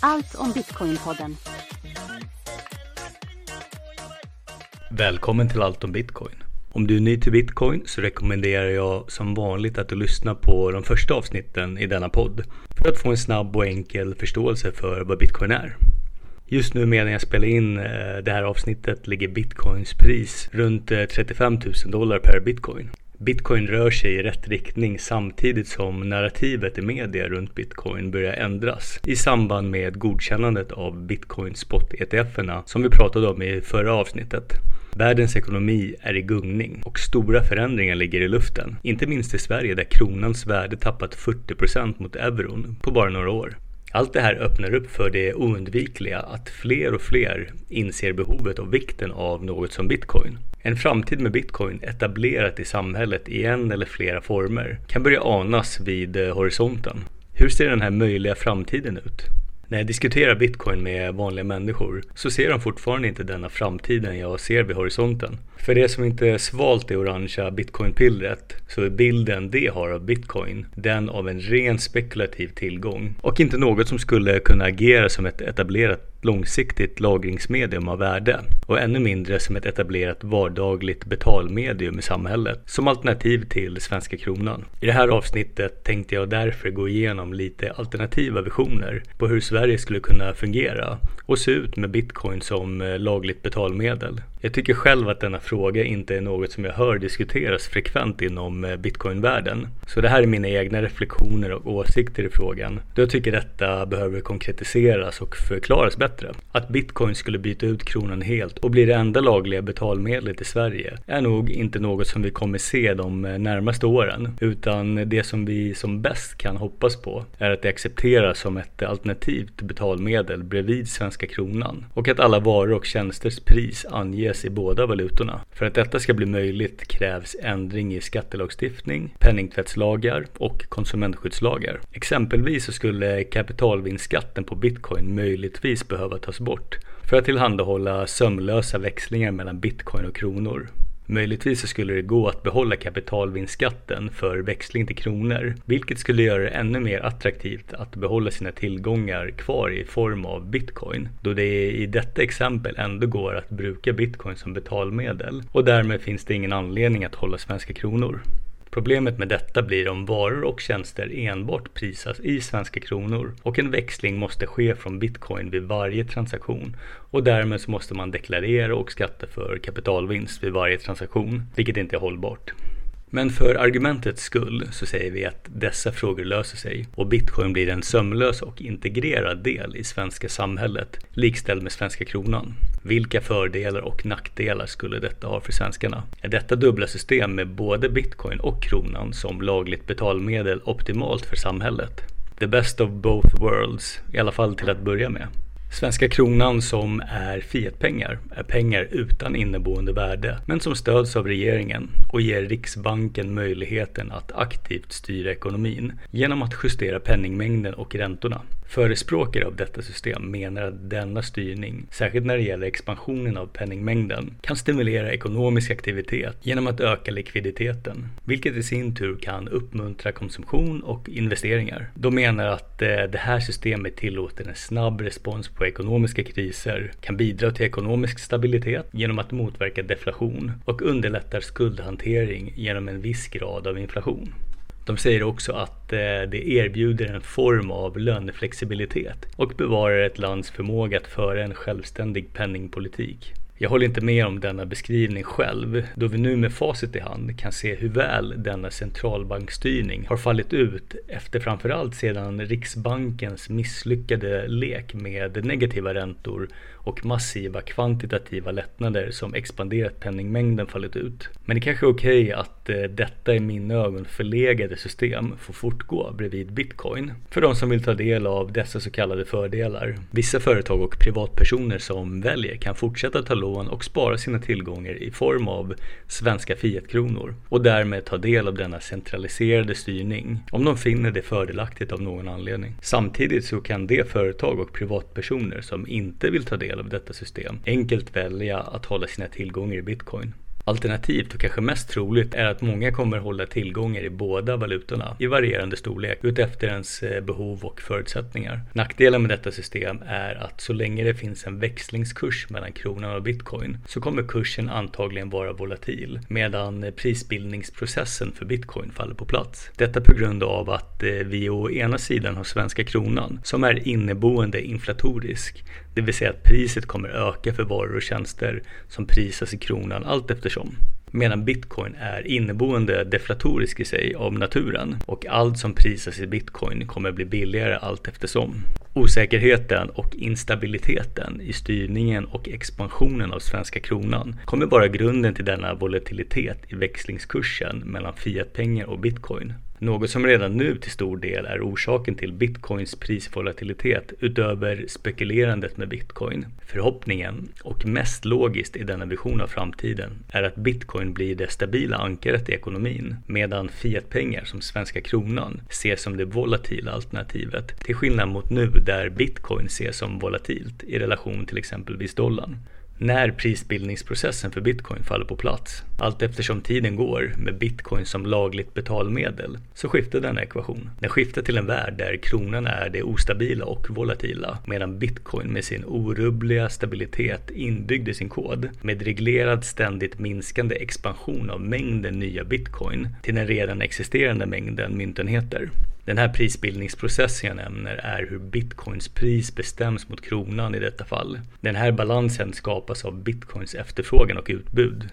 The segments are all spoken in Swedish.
Allt om Bitcoin-podden. Välkommen till Allt om Bitcoin. Om du är ny till Bitcoin så rekommenderar jag som vanligt att du lyssnar på de första avsnitten i denna podd för att få en snabb och enkel förståelse för vad Bitcoin är. Just nu medan jag spelar in eh, det här avsnittet ligger Bitcoins pris runt eh, 35 000 dollar per Bitcoin. Bitcoin rör sig i rätt riktning samtidigt som narrativet i media runt Bitcoin börjar ändras i samband med godkännandet av Bitcoin spot ETFerna som vi pratade om i förra avsnittet. Världens ekonomi är i gungning och stora förändringar ligger i luften. Inte minst i Sverige där kronans värde tappat 40% mot euron på bara några år. Allt det här öppnar upp för det oundvikliga att fler och fler inser behovet och vikten av något som bitcoin. En framtid med bitcoin etablerat i samhället i en eller flera former kan börja anas vid eh, horisonten. Hur ser den här möjliga framtiden ut? När jag diskuterar bitcoin med vanliga människor så ser de fortfarande inte denna framtiden jag ser vid horisonten. För det som inte svalt det orangea bitcoinpillret så är bilden de har av bitcoin den av en ren spekulativ tillgång och inte något som skulle kunna agera som ett etablerat långsiktigt lagringsmedium av värde och ännu mindre som ett etablerat vardagligt betalmedium i samhället som alternativ till svenska kronan. I det här avsnittet tänkte jag därför gå igenom lite alternativa visioner på hur Sverige skulle kunna fungera och se ut med bitcoin som eh, lagligt betalmedel. Jag tycker själv att denna fråga inte är något som jag hör diskuteras frekvent inom eh, bitcoinvärlden. Så det här är mina egna reflektioner och åsikter i frågan. Då jag tycker detta behöver konkretiseras och förklaras bättre. Att bitcoin skulle byta ut kronan helt och bli det enda lagliga betalmedlet i Sverige är nog inte något som vi kommer se de eh, närmaste åren. Utan det som vi som bäst kan hoppas på är att det accepteras som ett alternativt betalmedel bredvid svenska kronan. Och att alla varor och tjänsters pris anges i båda valutorna. För att detta ska bli möjligt krävs ändring i skattelagstiftning, penningtvättslagar och konsumentskyddslagar. Exempelvis så skulle kapitalvinstskatten på bitcoin möjligtvis behöva behöva tas bort för att tillhandahålla sömlösa växlingar mellan bitcoin och kronor. Möjligtvis skulle det gå att behålla kapitalvinstskatten för växling till kronor, vilket skulle göra det ännu mer attraktivt att behålla sina tillgångar kvar i form av bitcoin, då det i detta exempel ändå går att bruka bitcoin som betalmedel och därmed finns det ingen anledning att hålla svenska kronor. Problemet med detta blir om varor och tjänster enbart prisas i svenska kronor och en växling måste ske från bitcoin vid varje transaktion och därmed så måste man deklarera och skatta för kapitalvinst vid varje transaktion, vilket inte är hållbart. Men för argumentets skull så säger vi att dessa frågor löser sig och bitcoin blir en sömlös och integrerad del i svenska samhället, likställd med svenska kronan. Vilka fördelar och nackdelar skulle detta ha för svenskarna? Är detta dubbla system med både bitcoin och kronan som lagligt betalmedel optimalt för samhället? The best of both worlds, i alla fall till att börja med. Svenska kronan som är fiatpengar är pengar utan inneboende värde men som stöds av regeringen och ger Riksbanken möjligheten att aktivt styra ekonomin genom att justera penningmängden och räntorna. Förespråkare av detta system menar att denna styrning, särskilt när det gäller expansionen av penningmängden, kan stimulera ekonomisk aktivitet genom att öka likviditeten, vilket i sin tur kan uppmuntra konsumtion och investeringar. De menar att eh, det här systemet tillåter en snabb respons på ekonomiska kriser, kan bidra till ekonomisk stabilitet genom att motverka deflation och underlättar skuldhantering genom en viss grad av inflation. De säger också att eh, det erbjuder en form av löneflexibilitet och bevarar ett lands förmåga att föra en självständig penningpolitik. Jag håller inte med om denna beskrivning själv, då vi nu med facit i hand kan se hur väl denna centralbankstyrning har fallit ut efter framförallt sedan Riksbankens misslyckade lek med negativa räntor och massiva kvantitativa lättnader som expanderat penningmängden fallit ut. Men det kanske är okej okay att eh, detta i mina ögon förlegade system får fortgå bredvid bitcoin. För de som vill ta del av dessa så kallade fördelar. Vissa företag och privatpersoner som väljer kan fortsätta ta lån och spara sina tillgångar i form av svenska fiatkronor och därmed ta del av denna centraliserade styrning om de finner det fördelaktigt av någon anledning. Samtidigt så kan de företag och privatpersoner som inte vill ta del av detta system enkelt välja att hålla sina tillgångar i bitcoin. Alternativt och kanske mest troligt är att många kommer hålla tillgångar i båda valutorna i varierande storlek utefter ens eh, behov och förutsättningar. Nackdelen med detta system är att så länge det finns en växlingskurs mellan kronan och bitcoin så kommer kursen antagligen vara volatil medan eh, prisbildningsprocessen för bitcoin faller på plats. Detta på grund av att eh, vi å ena sidan har svenska kronan som är inneboende inflatorisk det vill säga att priset kommer öka för varor och tjänster som prisas i kronan allt eftersom. Medan bitcoin är inneboende deflatorisk i sig av naturen och allt som prisas i bitcoin kommer bli billigare allt eftersom. Osäkerheten och instabiliteten i styrningen och expansionen av svenska kronan kommer vara grunden till denna volatilitet i växlingskursen mellan fiatpengar och bitcoin. Något som redan nu till stor del är orsaken till bitcoins prisvolatilitet utöver spekulerandet med bitcoin. Förhoppningen, och mest logiskt i denna vision av framtiden, är att bitcoin blir det stabila ankaret i ekonomin medan fiatpengar som svenska kronan ses som det volatila alternativet till skillnad mot nu där bitcoin ses som volatilt i relation till exempelvis dollarn när prisbildningsprocessen för bitcoin faller på plats. Allt eftersom tiden går med bitcoin som lagligt betalmedel så skiftar denna ekvation. Den skiftar till en värld där kronan är det ostabila och volatila medan bitcoin med sin orubbliga stabilitet inbyggd i sin kod med reglerad ständigt minskande expansion av mängden nya bitcoin till den redan existerande mängden myntenheter den här prisbildningsprocessen jag nämner är hur bitcoins pris bestäms mot kronan i detta fall. Den här balansen skapas av bitcoins efterfrågan och utbud.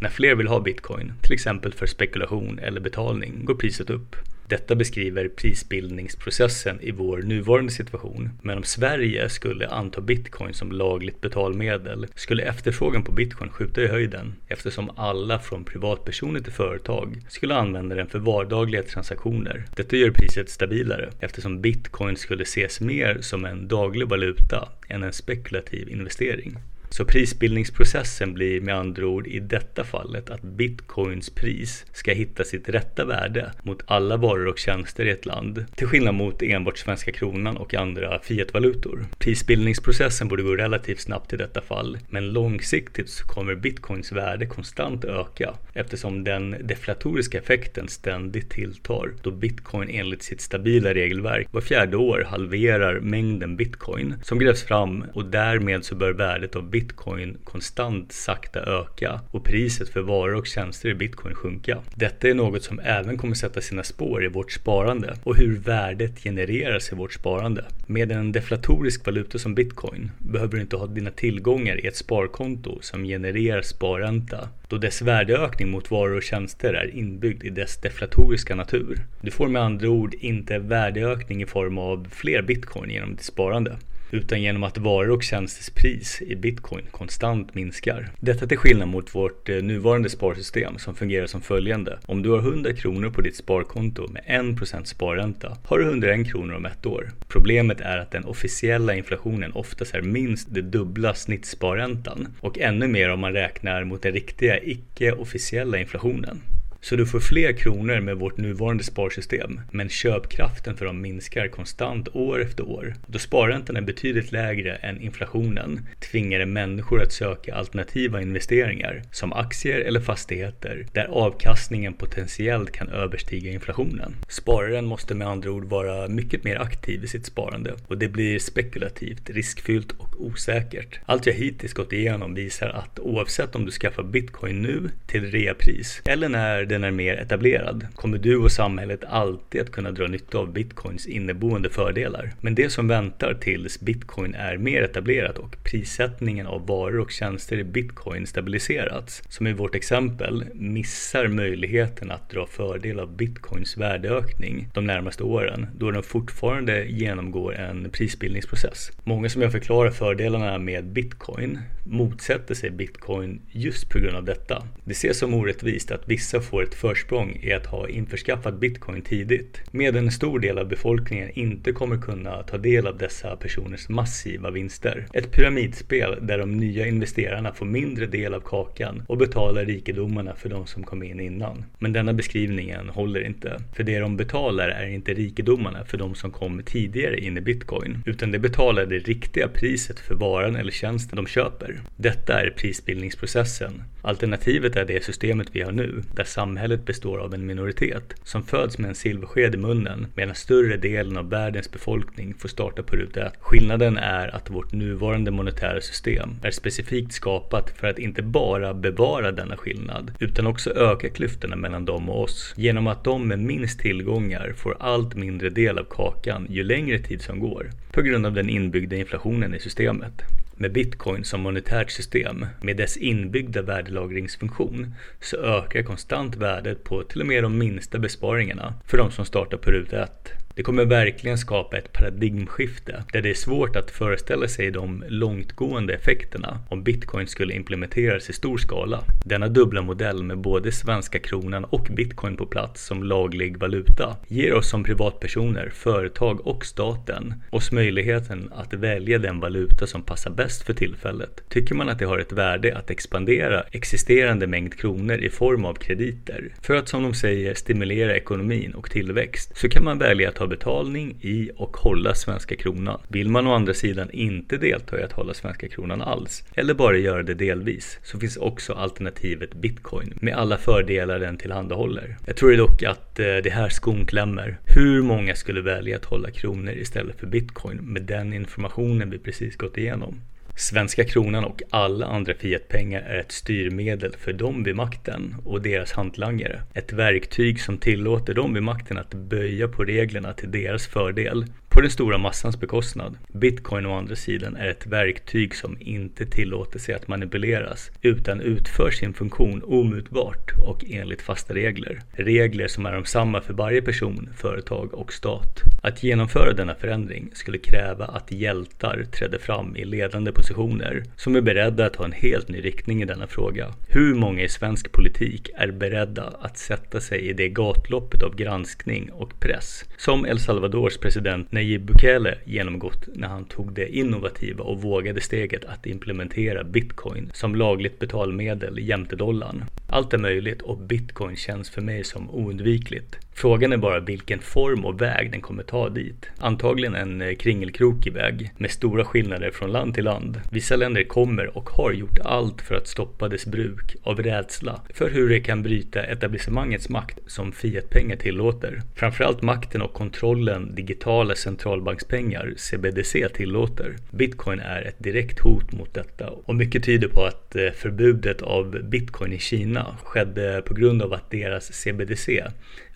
När fler vill ha bitcoin, till exempel för spekulation eller betalning, går priset upp. Detta beskriver prisbildningsprocessen i vår nuvarande situation. Men om Sverige skulle anta bitcoin som lagligt betalmedel skulle efterfrågan på bitcoin skjuta i höjden eftersom alla från privatpersoner till företag skulle använda den för vardagliga transaktioner. Detta gör priset stabilare eftersom bitcoin skulle ses mer som en daglig valuta än en spekulativ investering. Så prisbildningsprocessen blir med andra ord i detta fallet att bitcoins pris ska hitta sitt rätta värde mot alla varor och tjänster i ett land, till skillnad mot enbart svenska kronan och andra fiatvalutor. Prisbildningsprocessen borde gå relativt snabbt i detta fall, men långsiktigt så kommer bitcoins värde konstant öka eftersom den deflatoriska effekten ständigt tilltar då bitcoin enligt sitt stabila regelverk var fjärde år halverar mängden bitcoin som grävs fram och därmed så bör värdet av bitcoin konstant sakta öka och priset för varor och tjänster i bitcoin sjunka. Detta är något som även kommer sätta sina spår i vårt sparande och hur värdet genereras i vårt sparande. Med en deflatorisk valuta som bitcoin behöver du inte ha dina tillgångar i ett sparkonto som genererar sparränta då dess värdeökning mot varor och tjänster är inbyggd i dess deflatoriska natur. Du får med andra ord inte värdeökning i form av fler bitcoin genom ditt sparande utan genom att varor och tjänsters pris i bitcoin konstant minskar. Detta till skillnad mot vårt eh, nuvarande sparsystem som fungerar som följande. Om du har 100 kronor på ditt sparkonto med 1% sparränta har du 101 kronor om ett år. Problemet är att den officiella inflationen oftast är minst det dubbla snittsparräntan och ännu mer om man räknar mot den riktiga icke-officiella inflationen. Så du får fler kronor med vårt nuvarande sparsystem, men köpkraften för dem minskar konstant år efter år. Då sparräntan är betydligt lägre än inflationen tvingar det människor att söka alternativa investeringar, som aktier eller fastigheter, där avkastningen potentiellt kan överstiga inflationen. Spararen måste med andra ord vara mycket mer aktiv i sitt sparande och det blir spekulativt, riskfyllt och osäkert. Allt jag hittills gått igenom visar att oavsett om du skaffar bitcoin nu till reapris eller när den är mer etablerad kommer du och samhället alltid att kunna dra nytta av bitcoins inneboende fördelar. Men det som väntar tills bitcoin är mer etablerat och prissättningen av varor och tjänster i bitcoin stabiliserats, som i vårt exempel, missar möjligheten att dra fördel av bitcoins värdeökning de närmaste åren då den fortfarande genomgår en prisbildningsprocess. Många som jag förklarar fördelarna med bitcoin motsätter sig bitcoin just på grund av detta. Det ses som orättvist att vissa får ett försprång i att ha införskaffat bitcoin tidigt, medan en stor del av befolkningen inte kommer kunna ta del av dessa personers massiva vinster. Ett pyramidspel där de nya investerarna får mindre del av kakan och betalar rikedomarna för de som kom in innan. Men denna beskrivningen håller inte, för det de betalar är inte rikedomarna för de som kom tidigare in i bitcoin, utan de betalar det riktiga priset för varan eller tjänsten de köper. Detta är prisbildningsprocessen. Alternativet är det systemet vi har nu, där samhället består av en minoritet som föds med en silversked i munnen medan större delen av världens befolkning får starta på ruta ett. Skillnaden är att vårt nuvarande monetära system är specifikt skapat för att inte bara bevara denna skillnad utan också öka klyftorna mellan dem och oss genom att de med minst tillgångar får allt mindre del av kakan ju längre tid som går på grund av den inbyggda inflationen i systemet. Med bitcoin som monetärt system med dess inbyggda värdelagringsfunktion så ökar konstant värdet på till och med de minsta besparingarna för de som startar på ruta 1. Det kommer verkligen skapa ett paradigmskifte där det är svårt att föreställa sig de långtgående effekterna om bitcoin skulle implementeras i stor skala. Denna dubbla modell med både svenska kronan och bitcoin på plats som laglig valuta ger oss som privatpersoner, företag och staten oss möjligheten att välja den valuta som passar bäst för tillfället. Tycker man att det har ett värde att expandera existerande mängd kronor i form av krediter för att som de säger stimulera ekonomin och tillväxt så kan man välja att ta betalning i och hålla svenska kronan. Vill man å andra sidan inte delta i att hålla svenska kronan alls, eller bara göra det delvis, så finns också alternativet bitcoin med alla fördelar den tillhandahåller. Jag tror dock att eh, det här skon klämmer. Hur många skulle välja att hålla kronor istället för bitcoin med den informationen vi precis gått igenom? Svenska kronan och alla andra fiatpengar är ett styrmedel för dem vid makten och deras hantlangare. Ett verktyg som tillåter dem vid makten att böja på reglerna till deras fördel på den stora massans bekostnad. Bitcoin å andra sidan är ett verktyg som inte tillåter sig att manipuleras utan utför sin funktion omutbart och enligt fasta regler. Regler som är de samma för varje person, företag och stat. Att genomföra denna förändring skulle kräva att hjältar trädde fram i ledande positioner som är beredda att ta en helt ny riktning i denna fråga. Hur många i svensk politik är beredda att sätta sig i det gatloppet av granskning och press som El Salvadors president Nayib Bukele genomgått när han tog det innovativa och vågade steget att implementera bitcoin som lagligt betalmedel jämte dollarn. Allt är möjligt och bitcoin känns för mig som oundvikligt. Frågan är bara vilken form och väg den kommer ta dit. Antagligen en eh, kringelkrokig väg med stora skillnader från land till land. Vissa länder kommer och har gjort allt för att stoppa dess bruk av rädsla för hur det kan bryta etablissemangets makt som fiatpengar tillåter. Framförallt makten och kontrollen digitala centralbankspengar, CBDC, tillåter. Bitcoin är ett direkt hot mot detta och mycket tyder på att eh, förbudet av bitcoin i Kina skedde på grund av att deras CBDC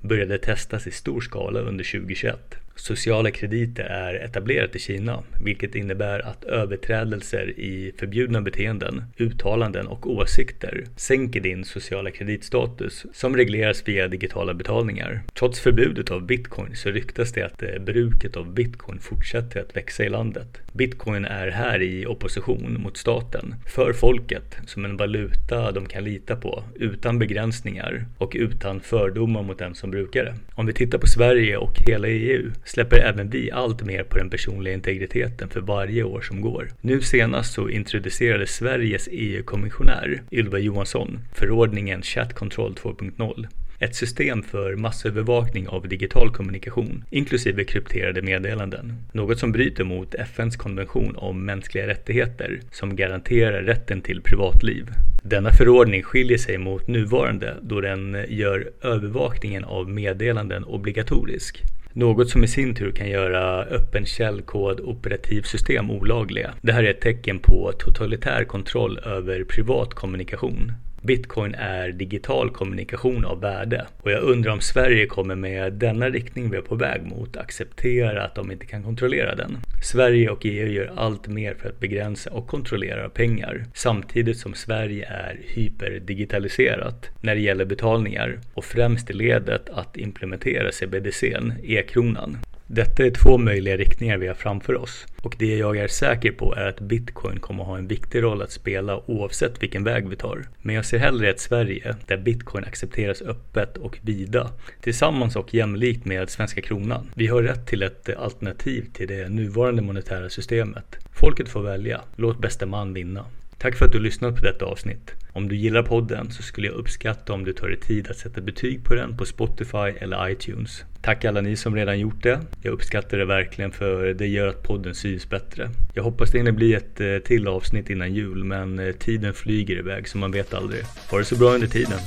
började testas i stor skala under 2021. Sociala krediter är etablerat i Kina, vilket innebär att överträdelser i förbjudna beteenden, uttalanden och åsikter sänker din sociala kreditstatus som regleras via digitala betalningar. Trots förbudet av bitcoin så ryktas det att eh, bruket av bitcoin fortsätter att växa i landet. Bitcoin är här i opposition mot staten, för folket, som en valuta de kan lita på, utan begränsningar och utan fördomar mot den som brukar det. Om vi tittar på Sverige och hela EU släpper även vi allt mer på den personliga integriteten för varje år som går. Nu senast så introducerade Sveriges EU-kommissionär Ylva Johansson förordningen Chat Control 2.0 ett system för massövervakning av digital kommunikation, inklusive krypterade meddelanden. Något som bryter mot FNs konvention om mänskliga rättigheter som garanterar rätten till privatliv. Denna förordning skiljer sig mot nuvarande då den gör övervakningen av meddelanden obligatorisk. Något som i sin tur kan göra öppen källkod operativsystem olagliga. Det här är ett tecken på totalitär kontroll över privat kommunikation. Bitcoin är digital kommunikation av värde och jag undrar om Sverige kommer med denna riktning vi är på väg mot acceptera att de inte kan kontrollera den. Sverige och EU gör allt mer för att begränsa och kontrollera pengar samtidigt som Sverige är hyperdigitaliserat när det gäller betalningar och främst i ledet att implementera CBDCn, e-kronan. Detta är två möjliga riktningar vi har framför oss och det jag är säker på är att bitcoin kommer ha en viktig roll att spela oavsett vilken väg vi tar. Men jag ser hellre ett Sverige där bitcoin accepteras öppet och vida tillsammans och jämlikt med svenska kronan. Vi har rätt till ett alternativ till det nuvarande monetära systemet. Folket får välja. Låt bästa man vinna. Tack för att du har lyssnat på detta avsnitt. Om du gillar podden så skulle jag uppskatta om du tar dig tid att sätta betyg på den på Spotify eller iTunes. Tack alla ni som redan gjort det. Jag uppskattar det verkligen för det gör att podden syns bättre. Jag hoppas det hinner bli ett eh, till avsnitt innan jul men eh, tiden flyger iväg så man vet aldrig. Ha det så bra under tiden.